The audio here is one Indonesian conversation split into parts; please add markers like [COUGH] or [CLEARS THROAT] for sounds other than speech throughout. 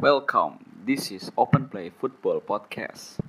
Welcome. This is Open Play Football Podcast.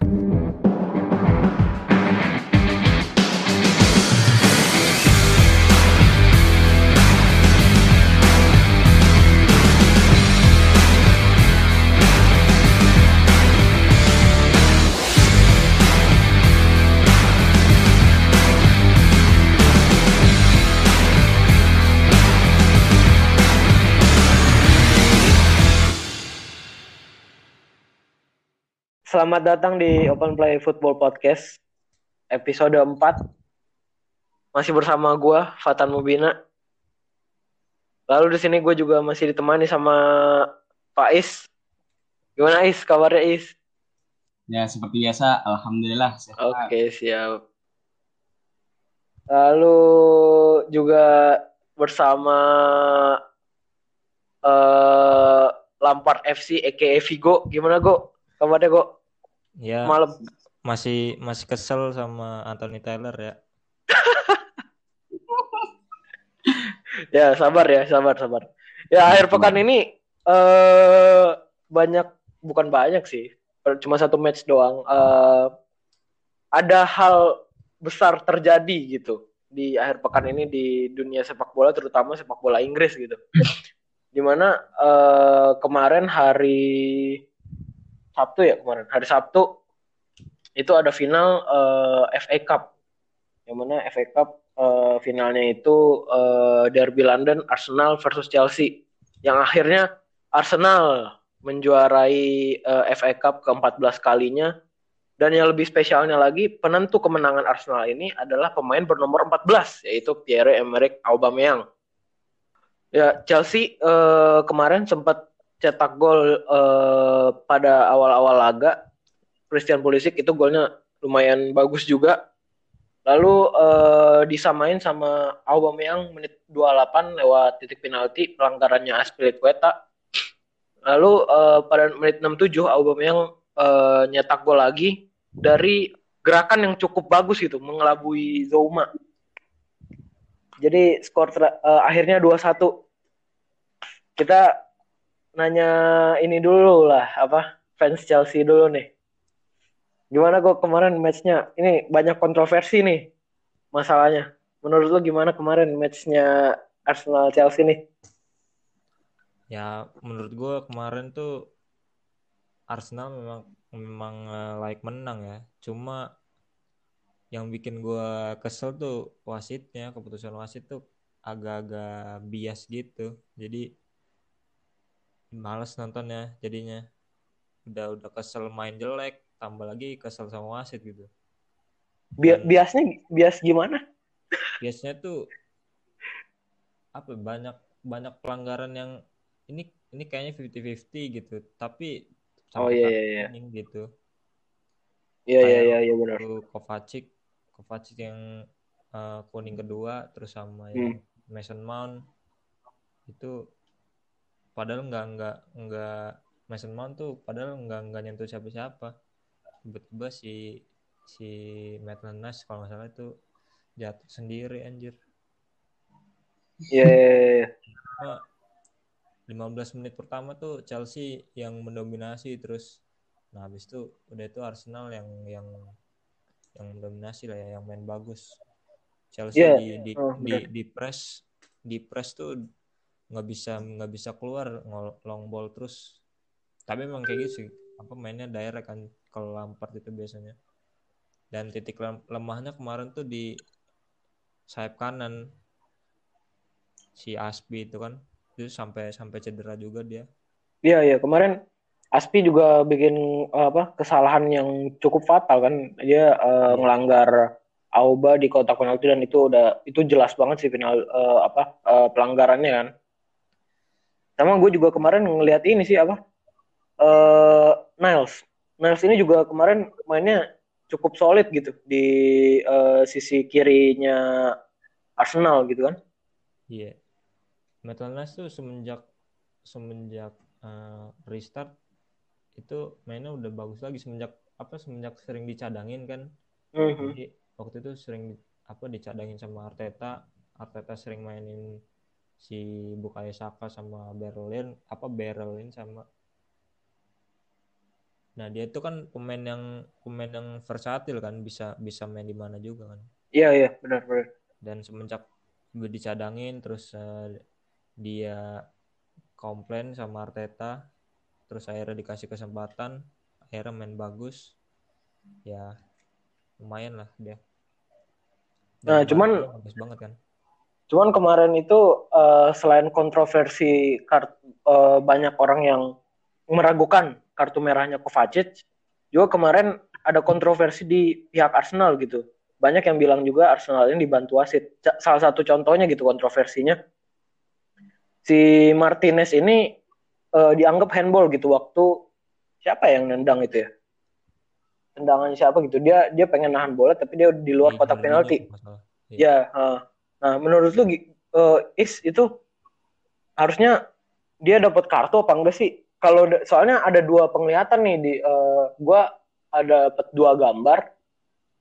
Selamat datang di Open Play Football Podcast episode 4. Masih bersama gua Fatan Mubina. Lalu di sini gue juga masih ditemani sama Pak Is. Gimana Is? Kabarnya Is? Ya, seperti biasa, alhamdulillah. Oke, siap. Lalu juga bersama eh Lampard FC aka Vigo. Gimana Go? Kabarnya Go? Ya, Malam. masih masih kesel sama Anthony Taylor ya. [LAUGHS] Ya, sabar ya, sabar, sabar. Ya, akhir pekan ini eh banyak bukan banyak sih. Cuma satu match doang. Eh ada hal besar terjadi gitu di akhir pekan ini di dunia sepak bola terutama sepak bola Inggris gitu. [LAUGHS] Di mana eh kemarin hari Sabtu ya kemarin, hari Sabtu itu ada final eh, FA Cup. Yang mana FA Cup eh, finalnya itu eh, Derby London Arsenal versus Chelsea. Yang akhirnya Arsenal menjuarai eh, FA Cup ke-14 kalinya dan yang lebih spesialnya lagi penentu kemenangan Arsenal ini adalah pemain bernomor 14 yaitu Pierre-Emerick Aubameyang. Ya, Chelsea eh, kemarin sempat cetak gol eh, pada awal-awal laga. Christian Pulisic itu golnya lumayan bagus juga. Lalu eh, disamain sama Aubameyang menit 28 lewat titik penalti pelanggarannya Aspilicueta. Lalu eh, pada menit 67 Aubameyang eh, nyetak gol lagi dari gerakan yang cukup bagus gitu mengelabui Zouma. Jadi skor eh, akhirnya 2-1. Kita nanya ini dulu lah apa fans Chelsea dulu nih. Gimana kok kemarin matchnya? Ini banyak kontroversi nih masalahnya. Menurut lo gimana kemarin matchnya Arsenal Chelsea nih? Ya, menurut gua kemarin tuh Arsenal memang memang layak menang ya. Cuma yang bikin gua kesel tuh wasitnya, keputusan wasit tuh agak-agak bias gitu. Jadi males nontonnya jadinya. Udah udah kesel main jelek, tambah lagi kesel sama wasit gitu. Bi- biasnya bias gimana? biasanya tuh apa banyak banyak pelanggaran yang ini ini kayaknya 50-50 gitu tapi Oh, sampai iya, iya, iya. gitu Iya iya iya iya benar. Kovacic Kovacic yang eh, kuning kedua terus sama Hmm. yang Mason Mount itu padahal nggak nggak nggak Mason Mount tuh padahal nggak nggak nyentuh siapa-siapa. Tiba-tiba si si Maitland Niles kalau nggak salah itu jatuh sendiri anjir. Cuma 15 menit pertama tuh Chelsea yang mendominasi terus nah habis itu udah itu Arsenal yang yang yang mendominasi lah ya yang main bagus. Chelsea Iya, di di, oh, di di press di press tuh nggak bisa nggak bisa keluar long ball terus. Tapi emang kayak gitu sih. Apa mainnya direct kan kalau Lampard itu biasanya. Dan titik lem- lemahnya kemarin tuh di sayap kanan. Si Aspi itu kan itu sampai sampai cedera juga dia. Iya iya kemarin Aspi juga bikin apa kesalahan yang cukup fatal kan. Dia eh, Iya. ngelanggar Auba di kotak penalti dan itu udah itu jelas banget sih final eh, apa eh, pelanggarannya kan. Sama gue juga kemarin ngelihat ini sih apa eh Niles. Niles ini juga kemarin mainnya cukup solid gitu di eh, sisi kirinya Arsenal gitu kan. iya Maitland Niles tuh semenjak semenjak eh, restart itu mainnya udah bagus lagi semenjak apa semenjak sering dicadangin kan Mhm. jadi waktu itu sering apa dicadangin sama Arteta Arteta sering mainin si Bukayo Saka sama Berlin apa Berlin sama Nah, dia itu kan pemain yang pemain yang versatil kan, bisa bisa main di mana juga kan. Iya iya benar benar. Dan semenjak dicadangin terus eh, dia komplain sama Arteta, terus akhirnya dikasih kesempatan, akhirnya main bagus. Ya lumayan lah dia. Nah, cuman- bagus banget kan. Cuman kemarin itu eh, selain kontroversi kart, eh, banyak orang yang meragukan kartu merahnya Kovacic, juga kemarin ada kontroversi di pihak Arsenal gitu. Banyak yang bilang juga Arsenal ini dibantu wasit. Salah satu contohnya gitu kontroversinya. Si Martinez ini eh, dianggap handball gitu waktu siapa yang nendang itu ya? Tendangan siapa gitu. Dia dia pengen nahan bola tapi dia di luar Di kotak penalti. Iya. Ya, uh, nah menurut lu uh, Is itu harusnya dia dapat kartu apa enggak sih? Kalau soalnya ada dua penglihatan nih di uh, gua ada dapat dua gambar.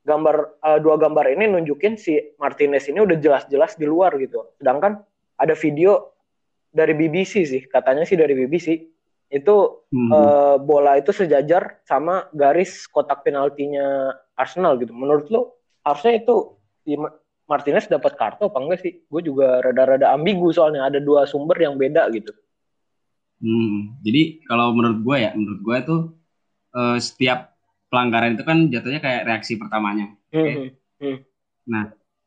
Gambar uh, dua gambar ini nunjukin si Martinez ini udah jelas-jelas di luar gitu. Sedangkan ada video dari BBC sih, katanya sih dari BBC. Itu Hmm. uh, bola itu sejajar sama garis kotak penaltinya Arsenal gitu. Menurut lu harusnya itu Martinez dapat kartu apa enggak sih? Gue juga rada-rada ambigu soalnya ada dua sumber yang beda gitu. Hmm, jadi kalau menurut gue ya, menurut gue itu eh, setiap pelanggaran itu kan jatuhnya kayak reaksi pertamanya. Hmm.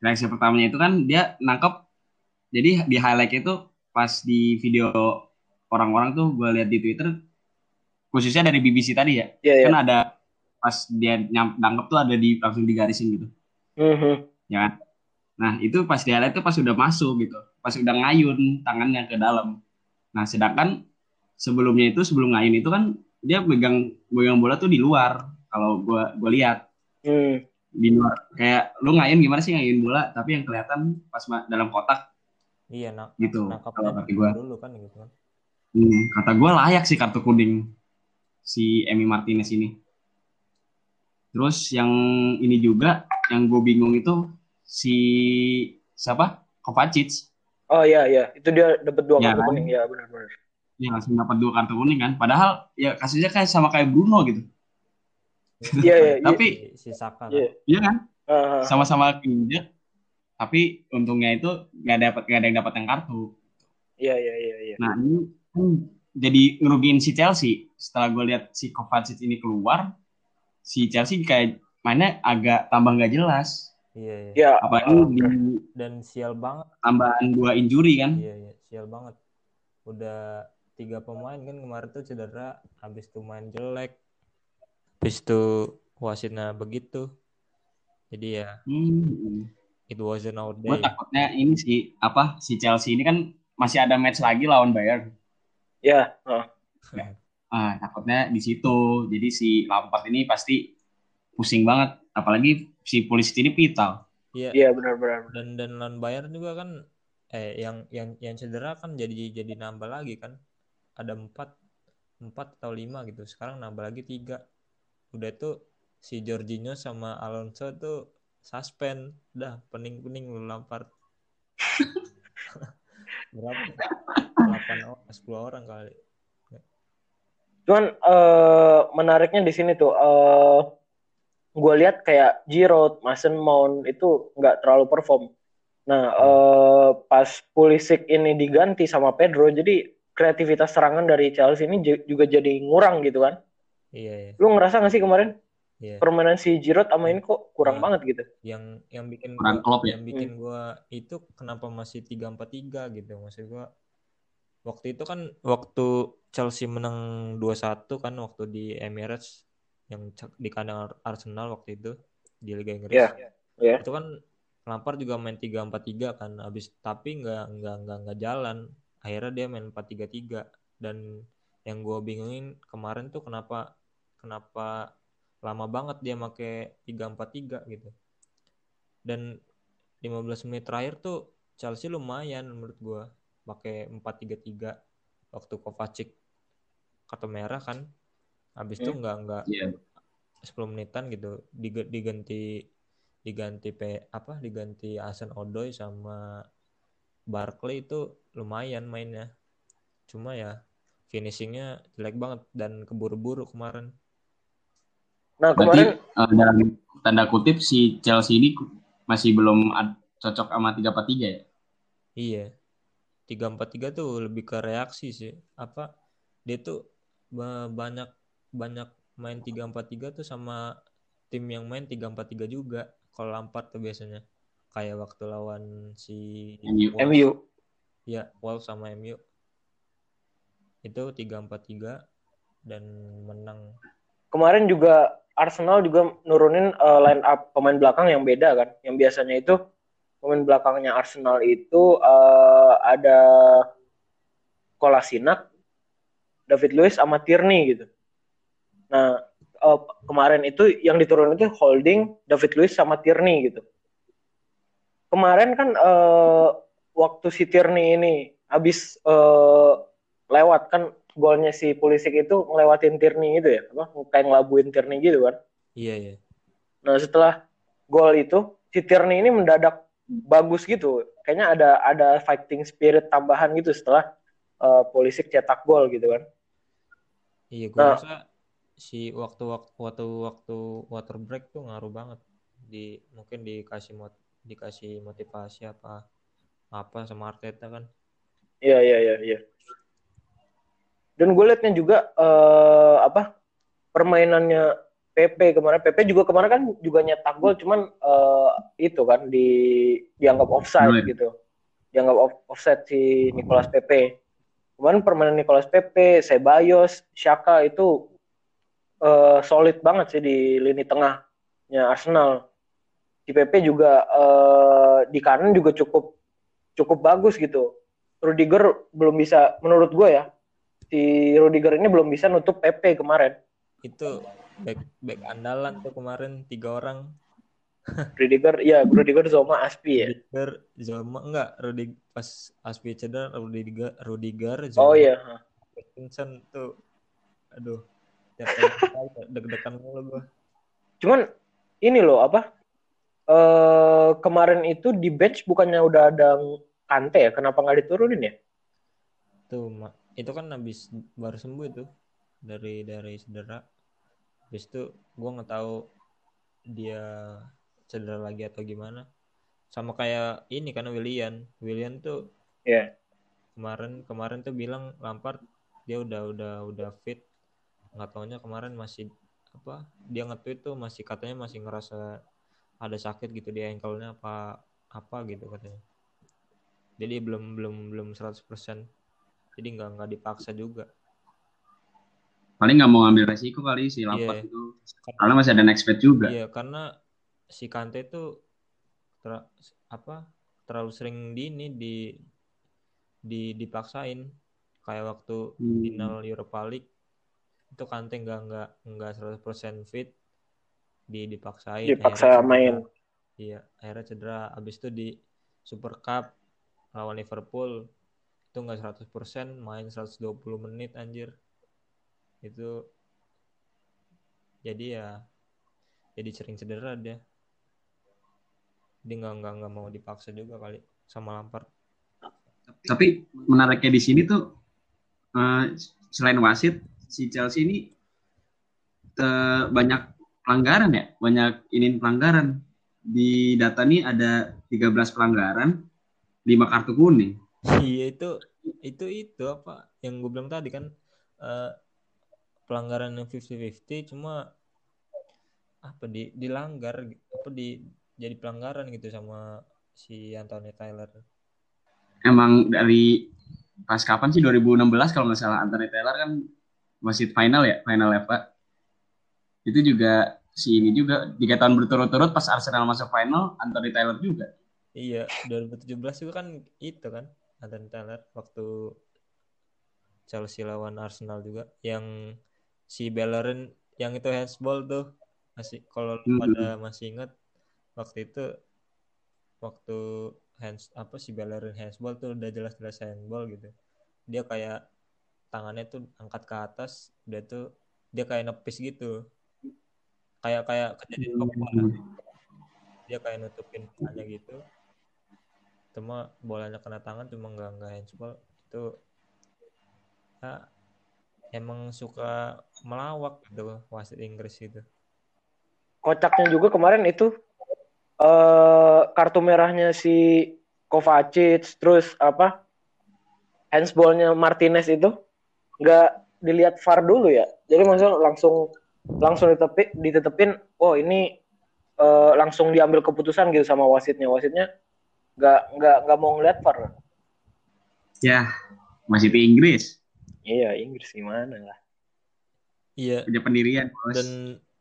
Reaksi pertamanya itu kan dia nangkep, jadi di highlight itu pas di video orang-orang tuh gue lihat di Twitter, khususnya dari BBC tadi ya, Iya ya. kan ada pas dia nyam, nangkep tuh ada di langsung digarisin gitu, Mhm. ya kan? Nah itu pas di highlight tuh pas udah masuk gitu, pas udah ngayun tangannya ke dalam. Nah sedangkan sebelumnya itu sebelum ngayun itu kan dia megang megang bola tuh di luar kalau gua gua lihat Hmm. di luar kayak lu ngayun gimana sih ngayun bola tapi yang kelihatan pas dalam kotak Iya, nak gitu kalau kata gua dulu kan gitu kan. Hmm, kata gua layak sih kartu kuning si Emi Martinez ini terus yang ini juga yang gue bingung itu si siapa Kovacic Oh iya iya, itu dia dapat dua Ya kartu kan? kuning ya benar-benar. dia langsung dapat dua kartu kuning kan padahal ya kasusnya kayak sama kayak Bruno gitu Iya iya. iya. tapi Si, Saka kan. Iya. iya kan ah. sama-sama keinjek tapi untungnya itu nggak dapat nggak ada yang dapat yang kartu Iya iya iya iya. nah ini kan jadi ngerugiin si Chelsea setelah gue lihat si Kovacic ini keluar si Chelsea kayak mainnya agak tambah nggak jelas Iya, iya. Ya, apalagi ah, di Dan sial banget. tambahan dua injury kan Iya, iya, sial banget. Udah tiga pemain kan kemarin tuh cedera, habis itu main jelek. Habis itu wasitnya begitu. Jadi ya, hmm. it wasn't our gue day. takutnya ini si apa si Chelsea ini kan masih ada match lagi lawan Bayern ya. ah. ah takutnya di situ jadi si Lampard ini pasti pusing banget apalagi si polisi ini vital. Iya, Iya benar-benar. dan dan lawan Bayern juga kan eh yang yang yang cedera kan jadi jadi nambah lagi kan. Ada empat empat atau lima gitu. Sekarang nambah lagi tiga. Udah tuh si Jorginho sama Alonso tuh suspend. Udah pening pening lu Lampard. [LAUGHS] Berapa? Delapan orang sepuluh orang kali. Cuman eh, menariknya di sini tuh, eh gue lihat kayak Giroud, Mason Mount itu nggak terlalu perform. Nah, eh, pas Pulisic ini diganti sama Pedro, jadi kreativitas serangan dari Chelsea ini ju- juga jadi ngurang gitu kan. iya iya Lu ngerasa nggak sih kemarin iya permainan si Giroud sama ini kok kurang Hmm. banget gitu? yang yang bikin Kurang gua, klop ya? yang bikin gua itu kenapa masih tiga empat tiga gitu maksud gua waktu itu kan waktu Chelsea menang 2-1 kan waktu di Emirates yang di kandang Ar- Arsenal waktu itu di Liga Inggris. Iya, iya. itu kan Lampard juga main 3-4-3 kan habis tapi nggak nggak nggak nggak jalan. Akhirnya dia main 4-3-3 dan yang gua bingungin kemarin tuh kenapa kenapa lama banget dia make 3-4-3 gitu. Dan 15 menit terakhir tuh Chelsea lumayan menurut gua pakai 4-3-3 waktu Kovacic kartu merah kan habis itu nggak nggak Iya. 10 menitan gitu Diga- diganti diganti P apa diganti Asen Odoi sama Barkley itu lumayan mainnya cuma ya finishingnya jelek banget dan keburu-buru kemarin Nah Berarti kemarin eh, dalam tanda kutip si Chelsea ini masih belum cocok sama 3-4-3 ya? Iya. 343 tuh lebih ke reaksi sih. Apa dia tuh ba- banyak banyak main 343 tuh sama tim yang main 343 juga. Kalau Lampard tuh biasanya kayak waktu lawan si MU. MU. Ya, Wolves sama MU. Itu 343 dan menang. kemarin juga Arsenal juga nurunin eh, line up pemain belakang yang beda kan. Yang biasanya itu pemain belakangnya Arsenal itu eh, ada Kolasinac, David Luiz sama Tierney gitu. Nah, eh, kemarin itu yang diturunin itu Holding, David Luiz sama Tierney gitu. Kemarin kan eh, waktu si Tierney ini habis eh, lewat kan golnya si Pulisic itu ngelewatin Tierney itu ya, apa kayak ngelabuin Tierney gitu kan. Iya, iya. Nah setelah gol itu si Tierney ini mendadak bagus gitu. Kayaknya ada ada fighting spirit tambahan gitu setelah uh, Pulisic cetak gol gitu kan. Iya, gue Nah. rasa si waktu waktu waktu waktu water break tuh ngaruh banget di mungkin dikasih mot dikasih motivasi apa apa sama Arteta kan. Iya iya iya iya. Dan gue liatnya juga eh, apa permainannya PP kemarin. PP juga kemarin kan juga nyetak gol, cuman eh, itu kan di dianggap offside Bener. gitu. Dianggap off- offside si Nicolas Pepe. Kemarin permainan Nicolas Pepe, Ceballos, Xhaka itu eh, solid banget sih di lini tengahnya Arsenal. Di PP juga eh, di kanan juga cukup cukup bagus gitu. Rudiger belum bisa menurut gue ya. Si Rudiger ini belum bisa nutup PP kemarin. Itu back back andalan tuh kemarin tiga orang. [LAUGHS] Rudiger ya Rudiger Zoma Aspi ya. Rudiger, Zoma enggak, Rudig pas Aspi cedera Rudiger Rudiger Oh Zoma, iya. Vincent tuh aduh deg-degan mulu gua. Cuman ini loh apa? Eh kemarin itu di bench bukannya udah ada Kante ya? Kenapa nggak diturunin ya? Tuh, itu kan habis baru sembuh itu dari dari cedera. Habis itu gua nggak tahu dia cedera lagi atau gimana. Sama kayak ini karena William. William tuh Iya. kemarin kemarin tuh bilang Lampard dia udah udah udah fit. Nggak taunya kemarin masih apa? Dia nge-tweet tuh masih katanya masih ngerasa ada sakit gitu di ankle-nya apa apa gitu katanya. Jadi belum belum belum 100%. Jadi nggak nggak dipaksa juga. Paling nggak mau ngambil resiko kali si Lampard Iya. itu. Karena masih ada next bet juga. Iya, karena si Kante itu ter- apa terlalu sering di ini di di dipaksain kayak waktu Hmm. final Europa League itu Kante nggak nggak nggak 100% fit di dipaksain Dipaksa akhirnya cedera. main. Iya, akhirnya cedera. Habis itu di Super Cup lawan Liverpool itu nggak 100% main 120 menit anjir. Itu jadi ya jadi sering cedera dia. Dia nggak nggak nggak mau dipaksa juga kali sama Lampard. Tapi menariknya di sini tuh eh, selain wasit si Chelsea ini banyak pelanggaran ya, banyak ini pelanggaran. Di data nih ada 13 pelanggaran, 5 kartu kuning. Iya itu itu itu apa yang gue bilang tadi kan eh, pelanggaran yang 50-50 cuma apa di dilanggar apa di jadi pelanggaran gitu sama si Anthony Taylor. Emang dari pas kapan sih 2016 kalau nggak salah Anthony Taylor kan wasit final ya, final FA. Itu juga si ini juga tiga tahun berturut-turut pas Arsenal masuk final Anthony Taylor juga. Iya, 2017 juga kan itu kan Anthony Taylor waktu Chelsea lawan Arsenal juga yang si Bellerin yang itu handsball tuh masih kalau Hmm. pada masih ingat waktu itu waktu hands apa si Bellerin handsball tuh udah jelas-jelas handball gitu. Dia kayak tangannya tuh angkat ke atas, dia tuh dia kayak nepis gitu. Kayak kayak kejadian Pogba dia kayak nutupin tangannya gitu. Cuma bolanya kena tangan cuma nggak nggak handsball. Itu ya emang suka melawak gitu wasit Inggris itu kocaknya juga kemarin itu eh kartu merahnya si Kovacic terus apa handsballnya Martinez itu nggak dilihat VAR dulu ya. Jadi maksudnya langsung langsung ditepi, ditetepin, oh ini eh, langsung diambil keputusan gitu sama wasitnya. Wasitnya nggak nggak nggak mau ngeliat VAR. Ya, masih di Inggris. Iya Inggris gimana lah. Iya. Punya pendirian, bos. Dan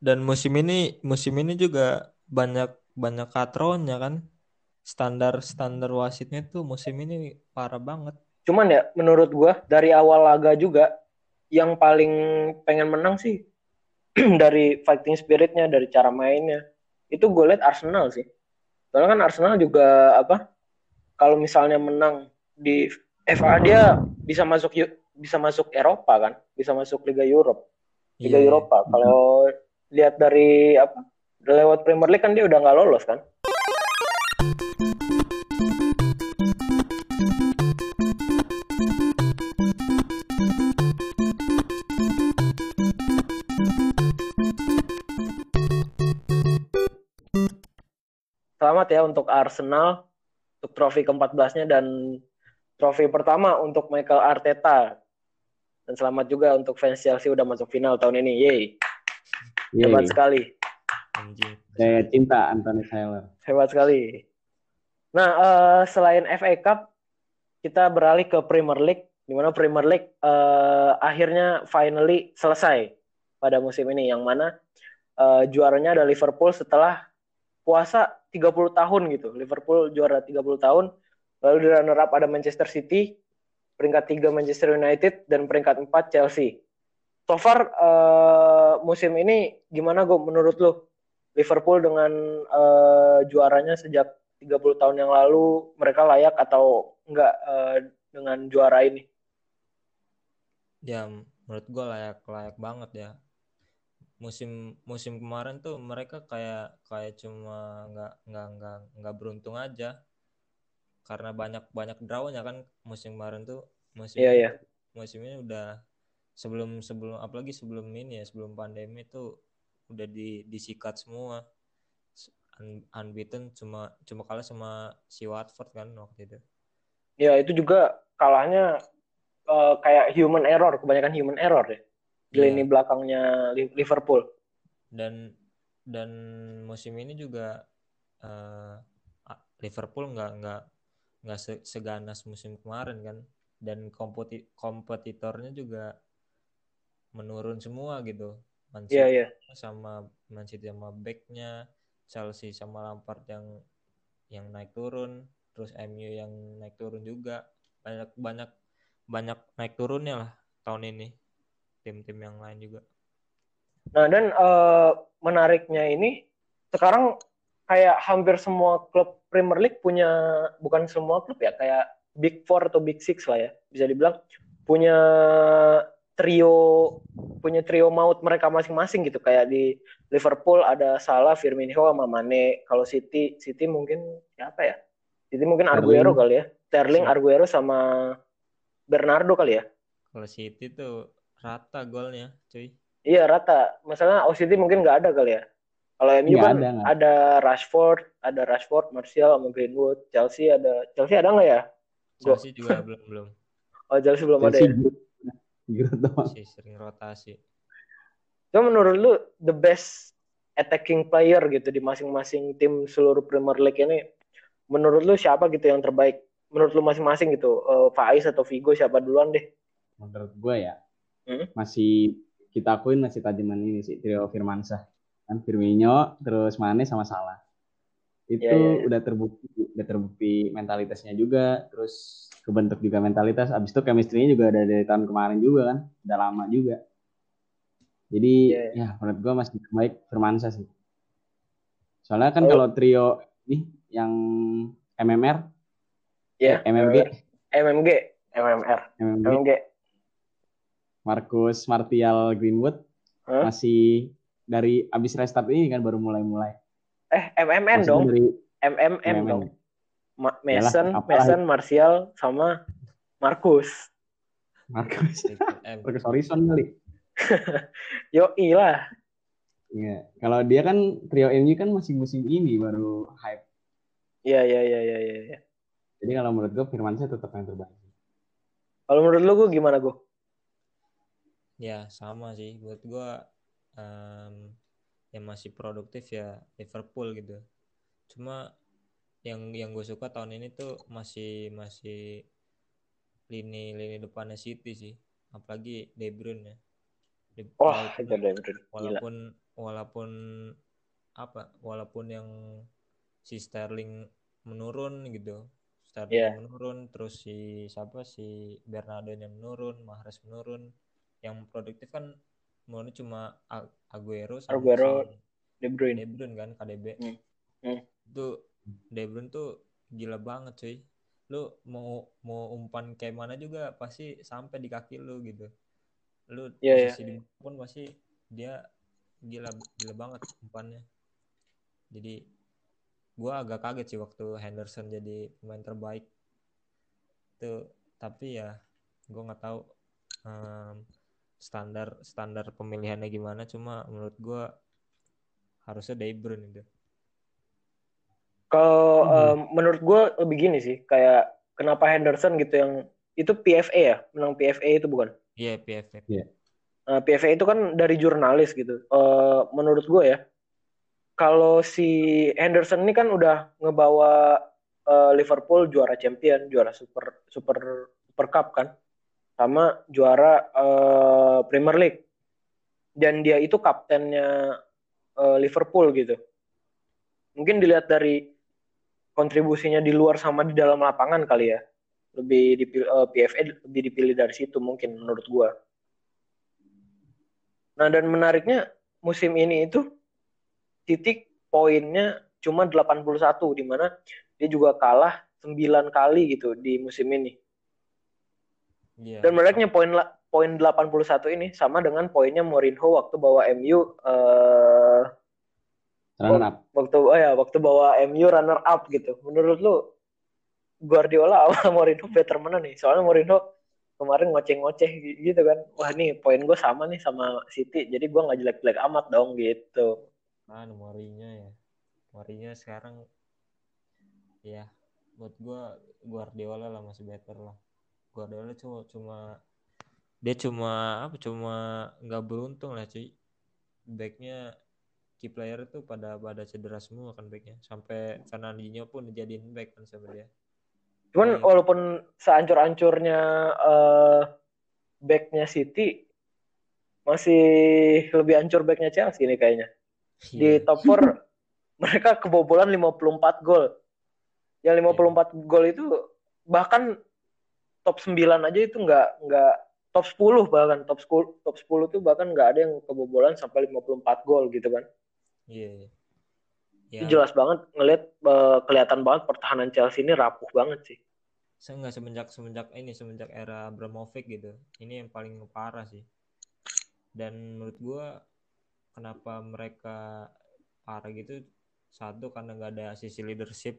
dan musim ini musim ini juga banyak banyak katronnya kan. Standar standar wasitnya tuh musim ini parah banget. Cuman ya menurut gua dari awal laga juga yang paling pengen menang sih [CLEARS THROAT] dari fighting spiritnya, dari cara mainnya. Itu gue liat Arsenal sih. Soalnya kan Arsenal juga apa? Kalau misalnya menang di FA dia bisa masuk bisa masuk Eropa kan, bisa masuk Liga Europe, Liga Iya, Eropa. Kalau lihat dari apa? Lewat Premier League kan dia udah nggak lolos kan? Selamat ya untuk Arsenal untuk trofi ke-14-nya dan trofi pertama untuk Michael Arteta. Dan selamat juga untuk fans Chelsea udah masuk final tahun ini. Yeay, Yeay. hebat sekali. Saya cinta Anthony Taylor. Hebat sekali. Nah, eh, selain FA Cup, kita beralih ke Premier League, di mana Premier League eh, akhirnya finally selesai pada musim ini, yang mana eh, juaranya ada Liverpool setelah puasa 30 tahun gitu. Liverpool juara 30 tahun, lalu di runner up ada Manchester City, peringkat 3 Manchester United, dan peringkat 4 Chelsea. So far, eh, musim ini gimana gue menurut lo? Liverpool dengan eh, juaranya sejak 30 tahun yang lalu mereka layak atau enggak eh, dengan juara ini? Ya menurut gua layak layak banget ya. Musim musim kemarin tuh mereka kayak kayak cuma nggak nggak nggak nggak beruntung aja. Karena banyak banyak drawnya kan musim kemarin tuh musim Iya, iya. musim ini udah sebelum sebelum apalagi sebelum ini ya sebelum pandemi tuh udah di disikat semua Un- unbeaten cuma cuma kalah sama si Watford kan waktu itu Ya itu juga kalahnya eh, kayak human error, kebanyakan human error ya di Iya. lini belakangnya Li- Liverpool. dan dan musim ini juga eh, a- Liverpool nggak nggak nggak se- seganas musim kemarin kan dan kompeti kompetitornya juga menurun semua gitu Man Iya City iya. sama Man City sama backnya Chelsea sama Lampard yang yang naik turun terus MU yang naik turun juga banyak banyak banyak naik turunnya lah tahun ini tim-tim yang lain juga Nah dan eh, menariknya ini sekarang kayak hampir semua klub Premier League punya bukan semua klub ya kayak Big Four atau Big Six lah ya bisa dibilang punya trio punya trio maut mereka masing-masing gitu kayak di Liverpool ada Salah, Firmino sama Mane. Kalau City City mungkin siapa ya? City mungkin Aguero kali ya. Sterling? Aguero sama Bernardo kali ya. kalau City tuh rata golnya cuy Iya rata. Masalah City mungkin nggak ada kali ya. Kalau MU Nggak kan ada, ada Rashford, ada Rashford, Martial sama Greenwood. Chelsea ada Chelsea ada nggak ya? Chelsea juga [LAUGHS] belum belum Oh Chelsea belum ada Chelsea ya. Giroud doang. masih sering rotasi Cuma menurut lu the best attacking player gitu di masing-masing tim seluruh Premier League ini menurut lu siapa gitu yang terbaik? Menurut lu masing-masing gitu, eh, Faiz atau Vigo siapa duluan deh? Menurut gue ya, Hmm? masih kita akuin masih tajaman ini sih trio Firmansyah. Kan Firmino, terus Mane sama Salah. Itu Iya, iya, iya. udah terbukti, udah terbukti mentalitasnya juga, terus kebentuk juga mentalitas. Abis itu chemistry-nya juga ada dari tahun kemarin juga kan, udah lama juga. Jadi Iya, ya menurut gue masih terbaik Firmansyah sih. Soalnya kan Oh. kalau trio ini yang MMR, Ya, MMG, MMG, MMR, MMG, MMG. Marcus Martial Greenwood Hah? masih dari abis restart ini kan baru mulai-mulai. Eh, MMN Maksudnya dong, Dari MMM MMN. dong. Ma- Mason, apalah. Mason, Martial sama Marcus. Marcus. [LAUGHS] Marcus Horizon kali. [LAUGHS] Yo lah. Iya. Kalau dia kan trio MU kan masih musim ini baru hype. Iya iya iya iya iya. iya. Jadi kalau menurut gue Firmansyah tetap yang terbaik. Kalau menurut lu gue gimana gue? Ya sama sih buat gua em, yang masih produktif ya Liverpool gitu. Cuma yang yang gue suka tahun ini tuh masih masih lini lini depannya City sih. Apalagi De Bruyne ya. De- Wah, walaupun- De Bruyne. Gila. walaupun walaupun apa walaupun yang si Sterling menurun gitu Sterling Iya. menurun terus si siapa si Bernardo yang menurun Mahrez menurun yang produktif kan menurun cuma Aguero sama Aguero, De Bruyne. De Bruyne kan KDB Hmm. Hmm. itu De Bruyne tuh gila banget cuy. Lu mau mau umpan kayak mana juga pasti sampai di kaki lu gitu. Lu Iya, posisi di pun pasti dia gila gila banget umpannya. Jadi gua agak kaget sih waktu Henderson jadi pemain terbaik. Tuh tapi ya gua nggak tahu em, standar standar pemilihannya gimana cuma menurut gua harusnya De Bruyne itu Kalau Hmm. em, menurut gue lebih gini sih, kayak kenapa Henderson gitu yang itu PFA ya, menang PFA itu bukan? iya PFF Nah, PFA itu kan dari jurnalis gitu. Eh, menurut gue ya, kalau si Henderson ini kan udah ngebawa eh, Liverpool juara champion, juara super super super cup kan, sama juara eh, Premier League. Dan dia itu kaptennya eh, Liverpool gitu. Mungkin dilihat dari kontribusinya di luar sama di dalam lapangan kali ya. Lebih dipilih eh, PFA lebih dipilih dari situ mungkin menurut gue. Nah, dan menariknya musim ini itu titik poinnya cuma 81 di mana dia juga kalah 9 kali gitu di musim ini. Iya. Dan menariknya poin la- poin 81 ini sama dengan poinnya Mourinho waktu bawa MU eh Runner up. waktu oh ya waktu bawa MU runner up gitu. Menurut lu Guardiola [LAUGHS] sama Mourinho better mana nih? Soalnya Mourinho kemarin ngoceh-ngoceh gitu kan. Wah nih poin gue sama nih sama City. Jadi gue nggak jelek-jelek amat dong gitu. kan Mourinho ya Mourinho sekarang ya buat gua Guardiola lah masih better lah Guardiola cuma cuma dia cuma apa cuma nggak beruntung lah cuy backnya key player tuh pada pada cedera semua kan backnya sampai Fernandinho pun dijadiin back kan sama dia Cuman Hmm. walaupun seancur-ancurnya eh backnya City masih lebih hancur backnya Chelsea nih kayaknya. Di Iya. top 4 [LAUGHS] mereka kebobolan 54 gol. Yang 54 gol itu bahkan top 9 aja itu nggak nggak top 10 bahkan top 10 top 10 tuh bahkan nggak ada yang kebobolan sampai 54 gol gitu kan. iya iya. Itu ya jelas banget ngelihat eh, kelihatan banget pertahanan Chelsea ini rapuh banget sih. saya nggak semenjak semenjak ini semenjak era Abramovich gitu ini yang paling parah sih dan menurut gua kenapa mereka parah gitu satu karena nggak ada sisi leadership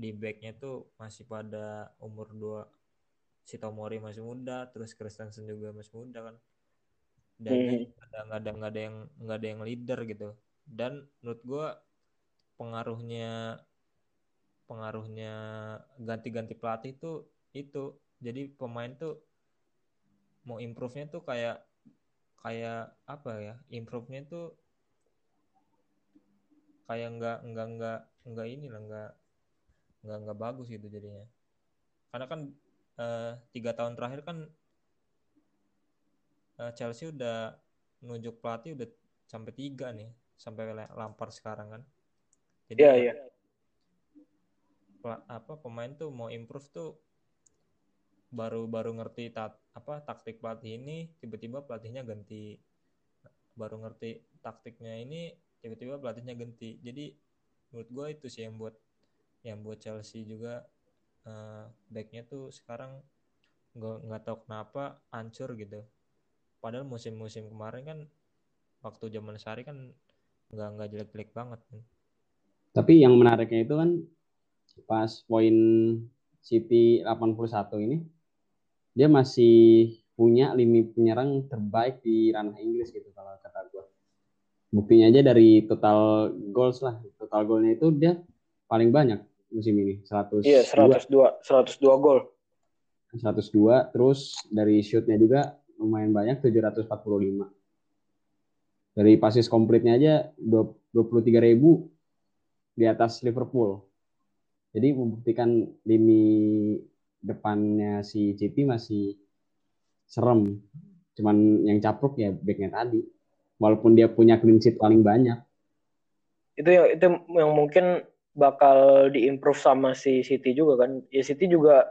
di backnya tuh masih pada umur dua si Tomori masih muda terus Christensen juga masih muda kan. Dan Hmm. ada nggak ada nggak ada yang nggak ada yang leader gitu. Dan menurut gua pengaruhnya pengaruhnya ganti-ganti pelatih tuh itu. Jadi pemain tuh mau improve-nya tuh kayak kayak apa ya improve-nya tuh kayak nggak nggak nggak nggak ini lah nggak nggak nggak bagus gitu jadinya. Karena kan eh, tiga tahun terakhir kan eh, Chelsea udah nunjuk pelatih udah sampai tiga nih sampai lampar sekarang kan. Jadi ya, iya. pela- apa pemain tuh mau improve tuh baru baru ngerti tat, apa taktik pelatih ini tiba-tiba pelatihnya ganti. Baru ngerti taktiknya ini tiba-tiba pelatihnya ganti. Jadi menurut gue itu sih yang buat yang buat Chelsea juga eh, backnya tuh sekarang nggak nggak tahu kenapa hancur gitu. Padahal musim-musim kemarin kan waktu zaman Sari kan nggak nggak jelek-jelek banget. Tapi yang menariknya itu kan pas poin City 81 ini dia masih punya lini penyerang terbaik di ranah Inggris gitu kalau kata gue. buktinya aja dari total goals lah. Total golnya itu dia paling banyak musim ini. 100 Iya, 102 102 gol. 102 terus dari shootnya juga lumayan banyak 745 dari pasis komplitnya aja 23 ribu di atas Liverpool. Jadi membuktikan lini depannya si City masih serem. Cuman yang capruk ya backnya tadi. Walaupun dia punya clean sheet paling banyak. Itu yang itu yang mungkin bakal diimprove sama si City juga kan. Ya City juga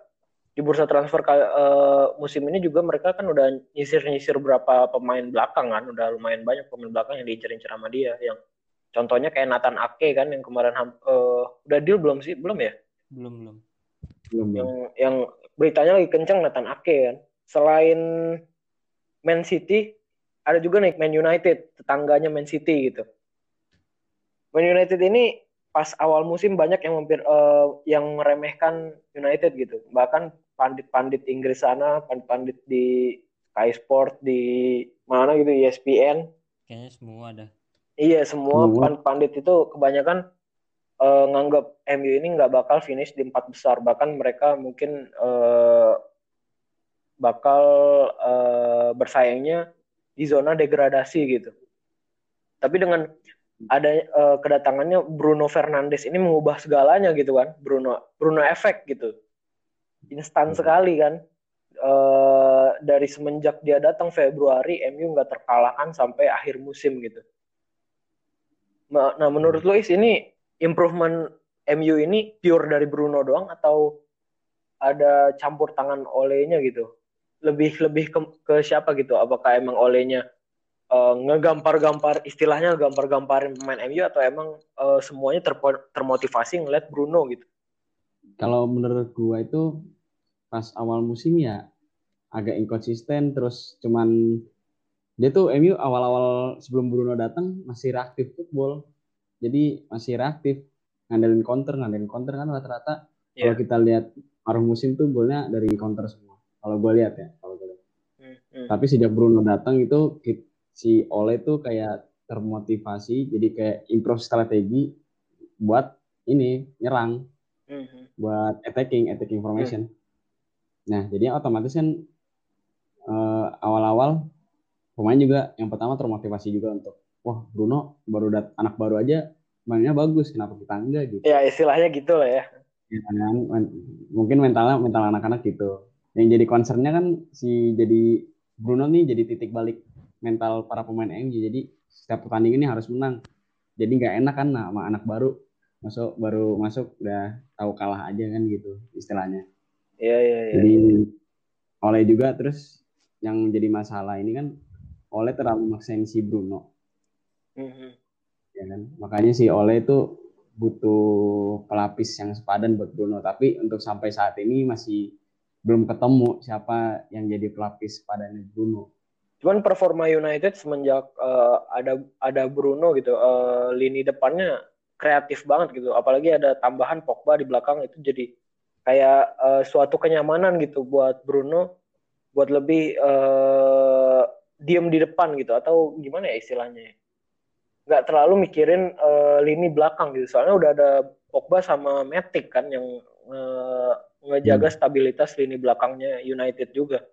di bursa transfer eh, musim ini juga mereka kan udah nyisir-nyisir berapa pemain belakang kan, udah lumayan banyak pemain belakang yang diincer-incer sama dia yang contohnya kayak Nathan Ake kan yang kemarin eh, udah deal belum sih? Belum ya? Belum belum. belum yang yang beritanya lagi kenceng Nathan Ake kan. Selain Man City, ada juga nih Man United, tetangganya Man City gitu. Man United ini pas awal musim banyak yang mampir eh, yang meremehkan United gitu. Bahkan pandit-pandit Inggris sana, pandit-pandit di Sky Sport di mana gitu ESPN Kayaknya semua ada. Iya semua Semua. pan- pandit itu kebanyakan eh, nganggap MU ini nggak bakal finish di empat besar bahkan mereka mungkin eh, bakal eh, bersaingnya di zona degradasi gitu. Tapi dengan ada eh, kedatangannya Bruno Fernandes ini mengubah segalanya gitu kan Bruno Bruno efek gitu instan Hmm. sekali kan Eh, dari semenjak dia datang Februari MU nggak terkalahkan sampai akhir musim gitu. Nah, menurut lo Is ini improvement MU ini pure dari Bruno doang atau ada campur tangan olehnya gitu? Lebih lebih ke, ke siapa gitu? Apakah emang olehnya eh, ngegampar-gampar istilahnya gampar-gamparin pemain MU atau emang eh, semuanya terpo- termotivasi ngeliat Bruno gitu? kalau menurut gua itu pas awal musim ya agak inkonsisten terus cuman dia tuh MU awal-awal sebelum Bruno datang masih reaktif football jadi masih reaktif ngandelin counter ngandelin counter kan rata-rata Iya. kalau kita lihat paruh musim tuh golnya dari counter semua kalau gua lihat ya kalau gua lihat. Hmm, hmm. tapi sejak Bruno datang itu si Ole tuh kayak termotivasi jadi kayak improve strategi buat ini nyerang Hmm, hmm. buat attacking attacking formation. Nah, jadi otomatis kan eh, awal-awal pemain juga yang pertama termotivasi juga untuk wah Bruno baru dat anak baru aja mainnya bagus kenapa kita enggak gitu. Ya istilahnya gitu lah ya. Ya kan? Mungkin mentalnya mental anak-anak gitu. Yang jadi concernnya kan si jadi Bruno nih jadi titik balik mental para pemain MU. Jadi setiap pertandingan ini harus menang. Jadi nggak enak kan nah, sama anak baru masuk baru masuk udah tahu kalah aja kan gitu istilahnya. Iya iya iya. Jadi oleh juga terus yang jadi masalah ini kan oleh terlalu maksain si Bruno Hmm, hmm. ya kan. Makanya si Ole itu butuh pelapis yang sepadan buat Bruno. Tapi untuk sampai saat ini masih belum ketemu siapa yang jadi pelapis sepadannya Bruno. Cuman performa United semenjak eh, ada ada Bruno gitu, eh, lini depannya kreatif banget gitu. Apalagi ada tambahan Pogba di belakang itu jadi kayak eh, suatu kenyamanan gitu buat Bruno buat lebih eh, diem di depan gitu atau gimana ya istilahnya ya. Nggak terlalu mikirin eh, lini belakang gitu. Soalnya udah ada Pogba sama Matic kan yang nge- ngejaga stabilitas lini belakangnya United juga.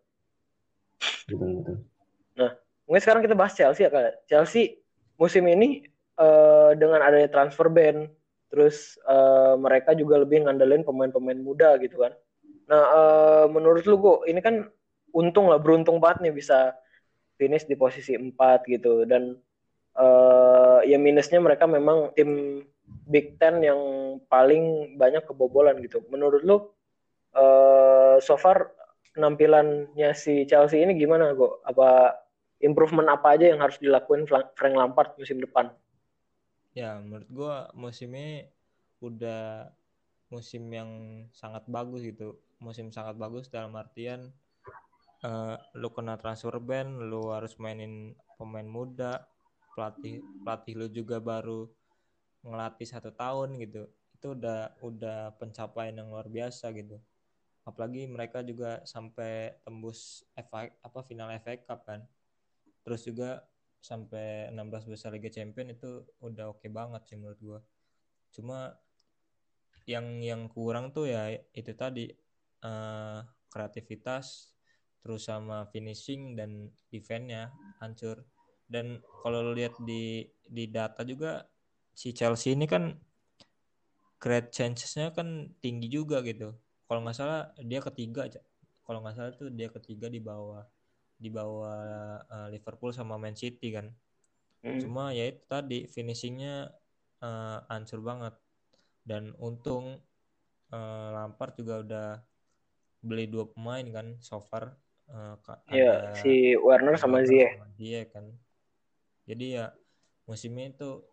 Gitu. Mungkin sekarang kita bahas Chelsea ya kak. Chelsea musim ini eh, dengan adanya transfer ban, terus eh, mereka juga lebih ngandelin pemain-pemain muda gitu kan. Nah, eh, menurut lu kok ini kan untung lah, beruntung banget nih bisa finish di posisi 4 gitu dan eh, ya minusnya mereka memang tim Big Ten yang paling banyak kebobolan gitu. Menurut lu eh, so far penampilannya si Chelsea ini gimana kok? Apa improvement apa aja yang harus dilakuin Frank Lampard musim depan? Ya, menurut gua musim ini udah musim yang sangat bagus gitu. Musim sangat bagus dalam artian eh, lu kena transfer ban, lu harus mainin pemain muda, pelatih pelatih lu juga baru ngelatih satu tahun gitu. Itu udah udah pencapaian yang luar biasa gitu. Apalagi mereka juga sampai tembus FA, apa final FA Cup kan. Terus juga sampai 16 besar Liga Champion itu udah oke banget sih menurut gua. Cuma yang yang kurang tuh ya itu tadi eh, kreativitas terus sama finishing dan defense-nya hancur. Dan kalau lihat di di data juga si Chelsea ini kan create chances-nya kan tinggi juga gitu. Kalau nggak salah dia ketiga aja. Kalau nggak salah tuh dia ketiga di bawah di bawah eh, Liverpool sama Man City kan. Hmm. Cuma ya itu tadi finishingnya hancur banget. Dan untung eh, Lampard juga udah beli dua pemain kan so far. Iya, ada si Werner sama Ziyech. sama Ziyech kan. Jadi ya musim ini tuh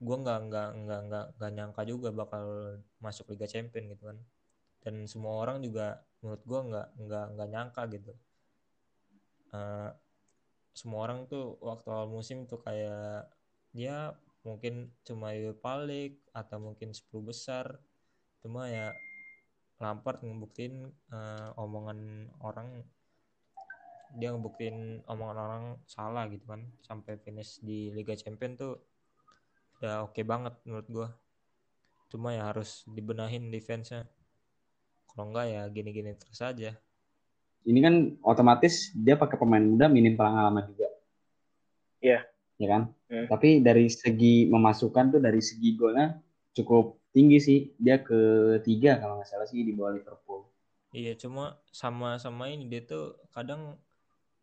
gue nggak nggak nggak nggak nggak nyangka juga bakal masuk Liga Champion gitu kan. Dan semua orang juga menurut gue nggak nggak nggak nyangka gitu. Eh, semua orang tuh waktu awal musim tuh kayak ya mungkin cuma Europa League atau mungkin 10 besar. Cuma ya Lampard ngebuktiin eh, omongan orang dia ngebuktiin omongan orang salah gitu kan sampai finish di Liga Champion tuh udah oke banget menurut gua cuma ya harus dibenahin defense-nya kalau enggak ya gini-gini terus aja Ini kan otomatis dia pakai pemain muda minim pengalaman juga. Iya. Ya kan? Hmm. Tapi dari segi memasukkan tuh dari segi golnya cukup tinggi sih. Dia ketiga kalau nggak salah sih di bawah Liverpool. iya cuma sama sama ini dia tuh kadang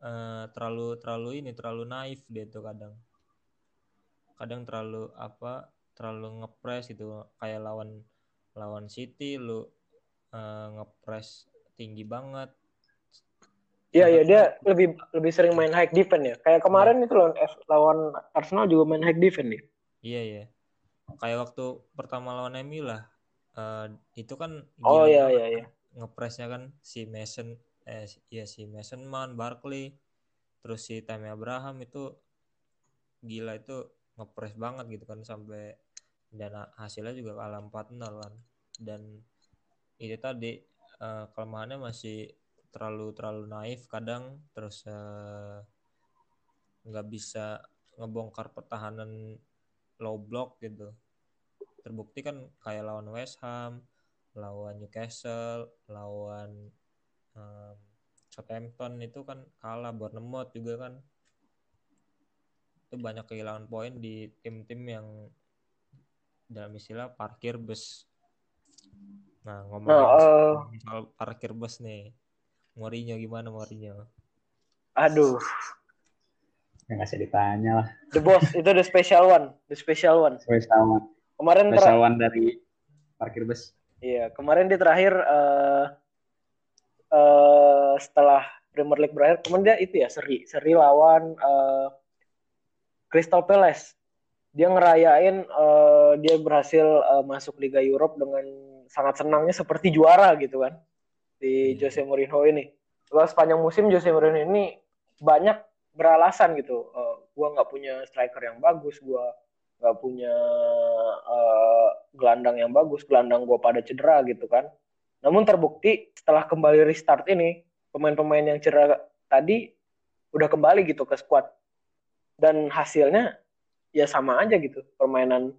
eh, terlalu terlalu ini terlalu naif dia tuh kadang kadang terlalu apa terlalu ngepres gitu kayak lawan lawan City lu eh, ngepres tinggi banget Iya, iya dia lebih lebih sering main high defense ya. Kayak kemarin itu lawan lawan Arsenal juga main high defense nih. Iya iya. Kayak waktu pertama lawan MU lah. eh, itu kan Oh iya iya iya. ngepresnya kan si Mason eh si- iya si Mason Mount, Barkley, terus si Tammy Abraham itu gila itu ngepres banget gitu kan sampai dan ha- hasilnya juga kalah 4-0 kan. Dan itu tadi eh, kelemahannya masih terlalu terlalu naif kadang terus eh, nggak bisa ngebongkar pertahanan low block gitu terbukti kan kayak lawan West Ham lawan Newcastle lawan em, Southampton itu kan kalah Bournemouth juga kan itu banyak kehilangan poin di tim-tim yang dalam istilah parkir bus nah ngomongin Nah, eh, ngomongin soal parkir bus nih Mourinho gimana Mourinho aduh, Ya nggak usah ditanya lah. the boss itu the special one, the special one. Spesial Kemarin ter spesial one dari parkir bus. iya, kemarin dia terakhir eh eh, setelah Premier League berakhir, kemarin dia itu ya seri, seri lawan eh, Crystal Palace. Dia ngerayain eh, dia berhasil eh, masuk Liga Europe dengan sangat senangnya seperti juara gitu kan di Iya. Jose Mourinho ini. Setelah sepanjang musim Jose Mourinho ini banyak beralasan gitu. Eh, gua nggak punya striker yang bagus, gua nggak punya eh, gelandang yang bagus, gelandang gua pada cedera gitu kan. Namun terbukti setelah kembali restart ini, pemain-pemain yang cedera tadi udah kembali gitu ke squad. Dan hasilnya ya sama aja gitu. Permainan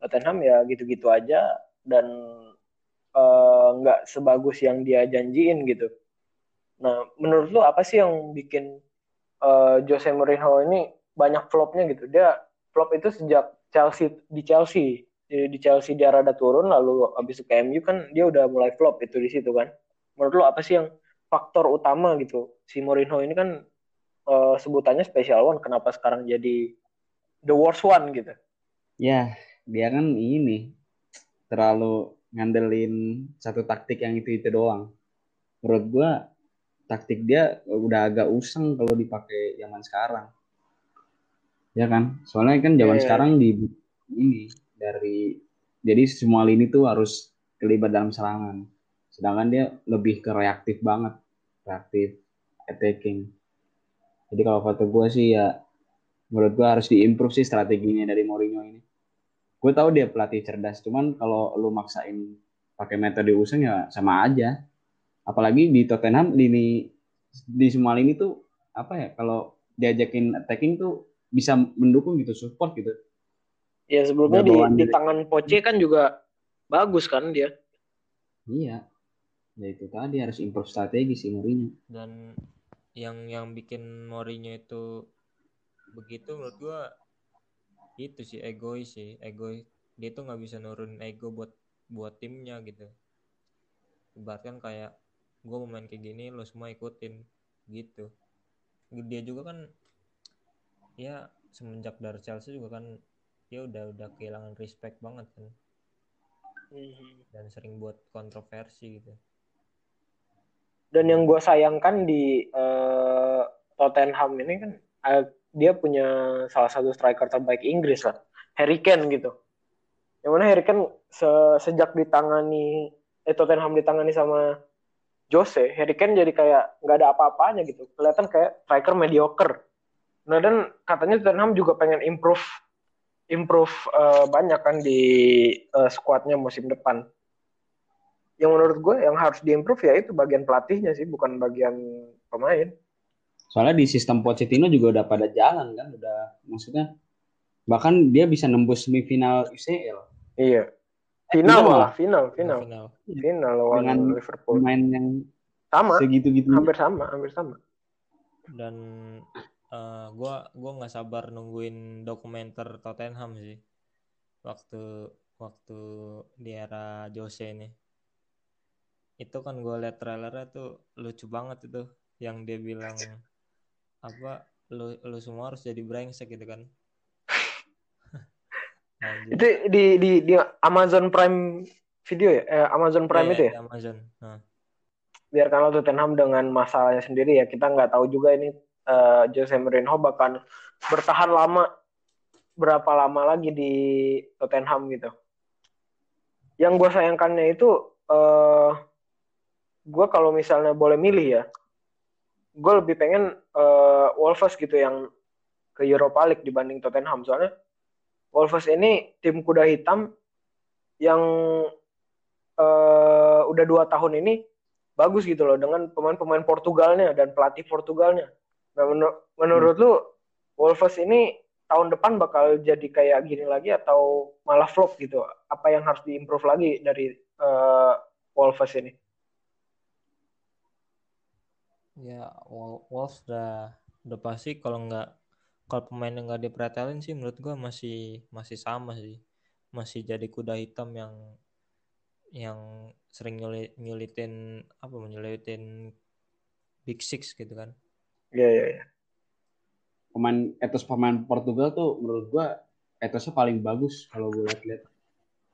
Tottenham ya gitu-gitu aja dan eh, nggak sebagus yang dia janjiin gitu. Nah, menurut lu apa sih yang bikin eh, Jose Mourinho ini banyak flopnya gitu? Dia flop itu sejak Chelsea di Chelsea. Di, di Chelsea dia rada turun lalu habis itu ke MU kan dia udah mulai flop itu di situ kan. Menurut lu apa sih yang faktor utama gitu? Si Mourinho ini kan eh, sebutannya special one kenapa sekarang jadi the worst one gitu? Ya, dia kan ini terlalu ngandelin satu taktik yang itu-itu doang. Menurut gua taktik dia udah agak usang kalau dipakai zaman sekarang. Ya kan? Soalnya kan zaman Iya. sekarang di ini dari jadi semua lini tuh harus terlibat dalam serangan. Sedangkan dia lebih ke reaktif banget, reaktif attacking. Jadi kalau kata gue sih ya menurut gue harus diimprove sih strateginya dari Mourinho ini. Gue tahu dia pelatih cerdas, cuman kalau lu maksain pakai metode usang ya sama aja. Apalagi di Tottenham lini di semua lini tuh apa ya kalau diajakin attacking tuh bisa mendukung gitu support gitu Ya sebelumnya di, di tangan Poche kan juga bagus kan dia. iya ya itu tadi harus improve strategi sih Mourinho dan yang yang bikin Mourinho itu begitu menurut gua itu sih egois sih egois. Dia tuh nggak bisa nurunin ego buat buat timnya gitu. Ibaratkan kayak gua mau main kayak gini lo semua ikutin gitu. Dia juga kan ya semenjak dari Chelsea juga kan dia udah udah kehilangan respect banget kan. Dan sering buat kontroversi gitu Dan yang gue sayangkan di eh, Tottenham ini kan eh, dia punya salah satu striker terbaik Inggris lah, Harry Kane gitu. Yang mana Harry Kane se- sejak ditangani eh, Tottenham ditangani sama Jose, Harry Kane jadi kayak nggak ada apa-apanya gitu. Kelihatan kayak striker mediocre. Nah dan katanya Tottenham juga pengen improve improve eh, banyak kan di eh, skuadnya musim depan yang menurut gue yang harus diimprove ya itu bagian pelatihnya sih bukan bagian pemain. Soalnya di sistem Pochettino juga udah pada jalan kan udah maksudnya bahkan dia bisa nembus semifinal UCL iya. Final Final malah lah. final final. Final. Final lawan Dengan Liverpool. pemain yang sama. segitu-gitu. Hampir sama hampir sama. Dan eh, gua gua nggak sabar nungguin dokumenter Tottenham sih. Waktu waktu di era Jose ini itu kan gue liat trailernya tuh lucu banget itu yang dia bilang apa lu lu semua harus jadi brengsek gitu kan. [LAUGHS] Anjir. itu di di di Amazon Prime video ya? Eh, Amazon Prime Iya, itu ya? di Amazon nah, biarkanlah Tottenham dengan masalahnya sendiri ya kita nggak tahu juga ini eh, Jose Mourinho bakal bertahan lama berapa lama lagi di Tottenham gitu. Yang gue sayangkannya itu eh gue kalau misalnya boleh milih ya gue lebih pengen eh, Wolves gitu yang ke Europa League dibanding Tottenham soalnya Wolves ini tim kuda hitam yang eh, udah dua tahun ini bagus gitu loh dengan pemain-pemain Portugalnya dan pelatih Portugalnya. Nah, menur- menurut lu Wolves ini tahun depan bakal jadi kayak gini lagi atau malah flop gitu? Apa yang harus diimprove lagi dari eh, Wolves ini? Ya Wol- Wolves udah udah pasti kalau nggak kalau pemain yang nggak dipretelin sih menurut gua masih masih sama sih masih jadi kuda hitam yang yang sering nyulit, nyulitin apa nyulitin Big Six gitu kan Iya iya. iya. pemain etos pemain Portugal tuh menurut gua etosnya paling bagus kalau gue lihat-lihat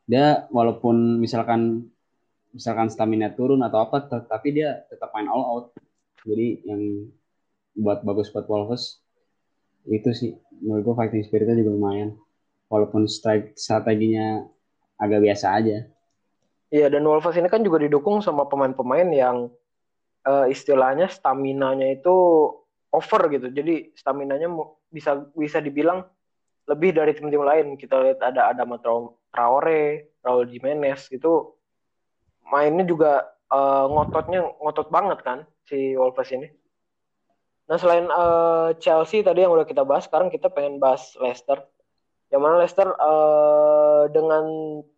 dia walaupun misalkan misalkan stamina turun atau apa tet- tapi dia tetap main all out jadi yang buat bagus buat Wolves itu sih. Menurut gua fighting spiritnya juga lumayan. Walaupun strike strateginya agak biasa aja. Iya dan Wolves ini kan juga didukung sama pemain-pemain yang eh, istilahnya stamina-nya itu over gitu. Jadi stamina-nya bisa bisa dibilang lebih dari tim-tim lain. Kita lihat ada Adama Traore, Raul Jimenez itu mainnya juga eh, ngototnya ngotot banget kan si Wolves ini. Nah selain eh, Chelsea tadi yang udah kita bahas, sekarang kita pengen bahas Leicester. Yang mana Leicester eh, dengan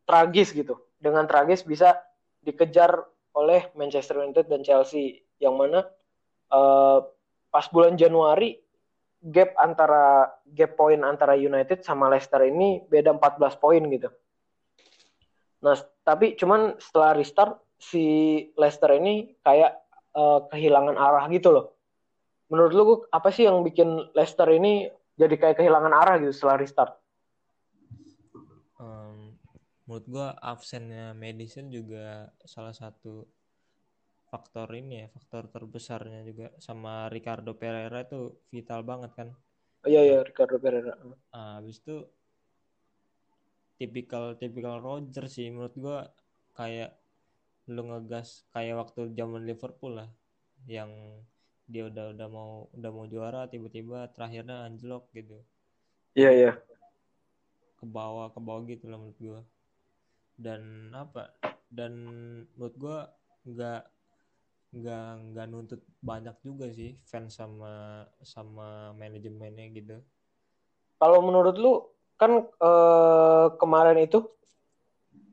tragis gitu, dengan tragis bisa dikejar oleh Manchester United dan Chelsea. Yang mana eh, pas bulan Januari gap antara gap poin antara United sama Leicester ini beda 14 poin gitu. Nah, tapi cuman setelah restart si Leicester ini kayak eh, kehilangan arah gitu loh. Menurut lu apa sih yang bikin Leicester ini jadi kayak kehilangan arah gitu setelah restart? Em, menurut gua absennya Madison juga salah satu faktor ini ya faktor terbesarnya juga sama Ricardo Pereira itu vital banget kan Oh, iya iya Ricardo Pereira. Ah, habis itu tipikal tipikal Roger sih menurut gua kayak lu ngegas kayak waktu zaman Liverpool lah yang dia udah udah mau udah mau juara tiba-tiba terakhirnya anjlok gitu Iya iya. ke bawah ke bawah gitu lah menurut gua dan apa dan menurut gua nggak nggak nggak nuntut banyak juga sih fans sama sama manajemennya gitu. Kalau menurut lu kan eh, kemarin itu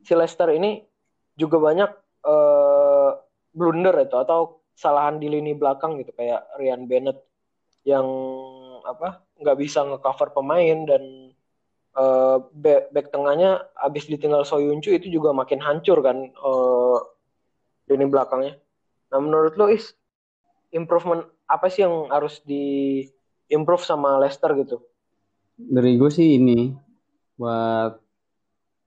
si Leicester ini juga banyak eh, blunder itu atau kesalahan di lini belakang gitu kayak Ryan Bennett yang apa nggak bisa ngecover pemain dan eh, back, back tengahnya abis ditinggal Soyuncu itu juga makin hancur kan eh, lini belakangnya. Nah menurut lo is improvement apa sih yang harus di improve sama Leicester gitu? Dari gue sih ini buat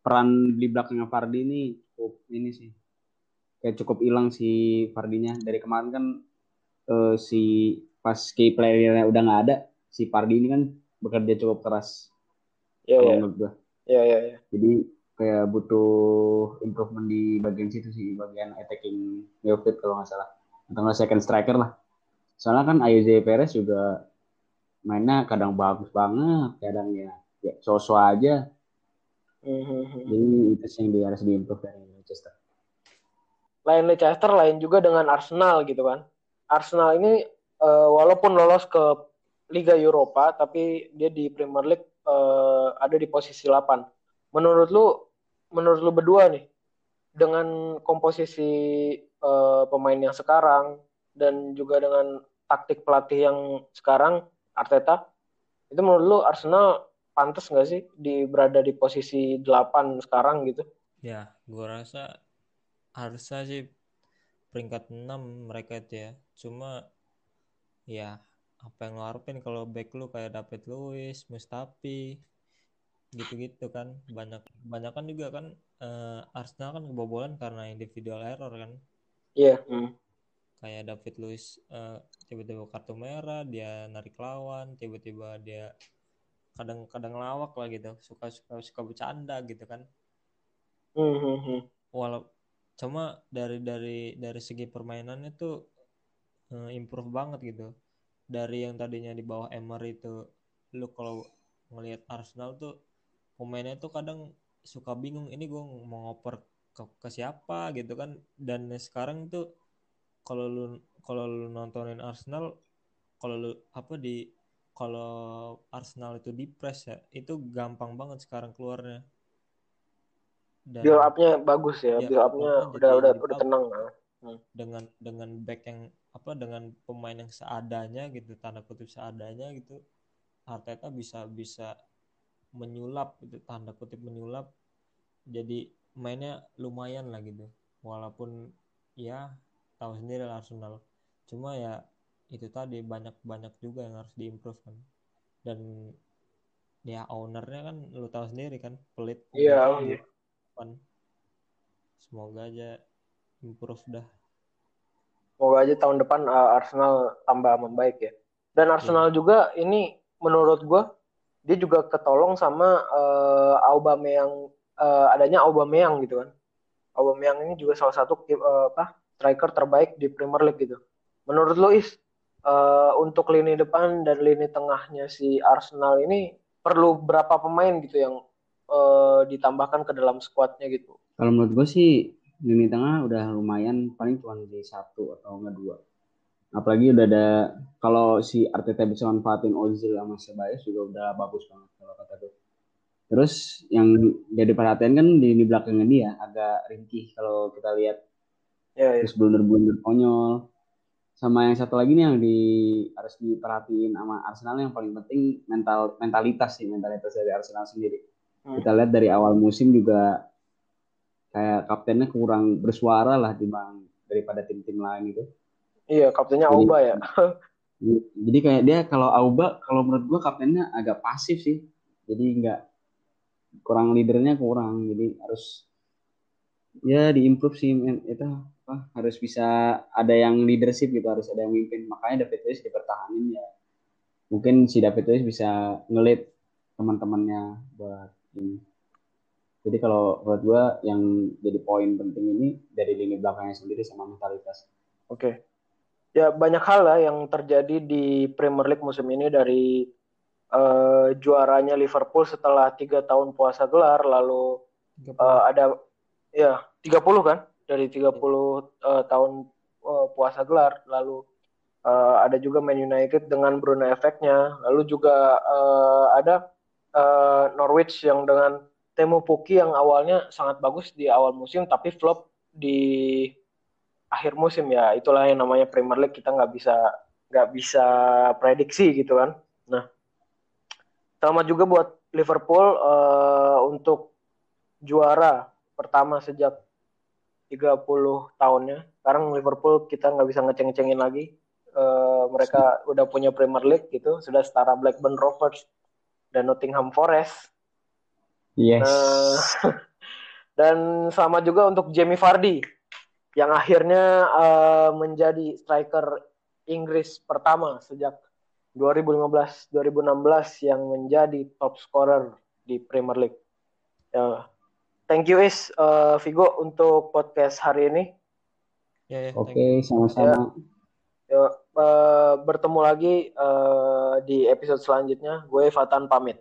peran di belakangnya Fardi ini cukup ini sih kayak cukup hilang si Fardinya. Dari kemarin kan eh, si pas key playernya udah nggak ada si Fardi ini kan bekerja cukup keras. Menurut gue iya iya. iya. jadi kayak butuh improvement di bagian situ sih bagian attacking midfield kalau nggak salah. Atau nggak second striker lah. Soalnya kan Ayoze Perez juga mainnya kadang bagus banget kadang ya ya so-so aja. Mhm. jadi itu sih yang harus diimprove dari Manchester Lain Leicester lain juga dengan Arsenal gitu kan. Arsenal ini eh, walaupun lolos ke Liga Eropa tapi dia di Premier League eh, ada di posisi 8. Menurut lu menurut lu berdua nih dengan komposisi eh, pemain yang sekarang dan juga dengan taktik pelatih yang sekarang Arteta itu menurut lu Arsenal pantas nggak sih di berada di posisi 8 sekarang gitu? Ya, gua rasa harusnya sih peringkat 6 mereka itu ya. Cuma ya apa yang lo harapin kalau back lu kayak David Luiz, Mustafi gitu-gitu kan. Banyak banyak kan juga kan eh, Arsenal kan kebobolan karena individual error kan. Iya. hmm. Kayak David Luiz eh, tiba-tiba kartu merah, dia narik lawan, tiba-tiba dia kadang-kadang lawak lah gitu, suka-suka suka bercanda gitu kan. Hmm, hmm, hmm. walau cuma dari dari dari segi permainannya tuh eh, improve banget gitu. Dari yang tadinya di bawah Emery itu lu kalau ngelihat Arsenal tuh pemainnya tuh kadang suka bingung ini gue mau ngoper ke, ke siapa? gitu kan. Dan sekarang tuh kalau lu kalau lu nontonin Arsenal kalau lu apa di kalau Arsenal itu di press ya itu gampang banget sekarang keluarnya dan build up-nya bagus ya, Ya, build up-nya udah udah udah tenang nah. dengan dengan back yang apa dengan pemain yang seadanya gitu tanda kutip seadanya gitu Arteta bisa bisa menyulap gitu tanda kutip menyulap jadi mainnya lumayan lah gitu. Walaupun ya tahu sendiri lah Arsenal. Cuma ya itu tadi banyak banyak juga yang harus diimprove kan. Dan ya ownernya kan lu tahu sendiri kan pelit Iya, iya. Depan. semoga aja improve dah Semoga aja tahun depan uh, Arsenal tambah membaik ya. Dan Arsenal juga ini menurut gua dia juga ketolong sama uh, Aubameyang uh, adanya Aubameyang gitu kan. Aubameyang ini juga salah satu uh, apa striker terbaik di Premier League gitu. Menurut lo Is uh, untuk lini depan dan lini tengahnya si Arsenal ini perlu berapa pemain gitu yang uh, ditambahkan ke dalam skuadnya gitu? kalau menurut gue sih lini tengah udah lumayan paling cuma di satu atau enggak dua apalagi udah ada kalau si Arteta bisa manfaatin Ozil sama Ceballos juga udah bagus banget kalau kata gue terus yang jadi perhatian kan di lini belakangnya dia agak ringkih kalau kita lihat Ya, ya. terus blunder-blunder konyol sama yang satu lagi nih yang di harus diperhatiin sama Arsenal yang paling penting mental mentalitas sih mentalitas dari Arsenal sendiri. Kita lihat dari awal musim juga kayak kaptennya kurang bersuara lah dibanding daripada tim-tim lain gitu. Iya, kaptennya Jadi- Auba ya. [LAUGHS] jadi kayak dia kalau Auba kalau menurut gua kaptennya agak pasif sih. Jadi nggak kurang leadernya kurang. Jadi harus ya diimprove sih itu apa harus bisa ada yang leadership gitu harus ada yang mimpin. Makanya David Luiz dipertahanin ya. Mungkin si David Luiz bisa ngelit teman-temannya buat ini jadi kalau menurut gua yang jadi poin penting ini dari lini belakangnya sendiri sama mentalitas Oke. Ya banyak hal lah yang terjadi di Premier League musim ini dari eh, juaranya Liverpool setelah tiga tahun puasa gelar, lalu eh, ada ya 30 kan dari 30 eh, tahun uh, puasa gelar. Lalu uh, ada juga Man United dengan Bruno efeknya. Lalu juga uh, ada uh, Norwich yang dengan Temu Puki yang awalnya sangat bagus di awal musim tapi flop di akhir musim ya. Itulah yang namanya Premier League kita nggak bisa nggak bisa prediksi gitu kan. Nah, selamat juga buat Liverpool uh, untuk juara pertama sejak 30 tahunnya. Sekarang Liverpool kita nggak bisa ngeceng-cengin lagi. Uh, mereka udah punya Premier League gitu, sudah setara Blackburn Rovers dan Nottingham Forest. Yes. Uh, [LAUGHS] dan selamat juga untuk Jamie Vardy yang akhirnya uh, menjadi striker Inggris pertama sejak 2015-2016 yang menjadi top scorer di Premier League. Ya. Thank you Is uh, Vigo untuk podcast hari ini. Ya, ya, Oke, okay, sama-sama. Ya, uh, bertemu lagi uh, di episode selanjutnya. Gue Fatan pamit.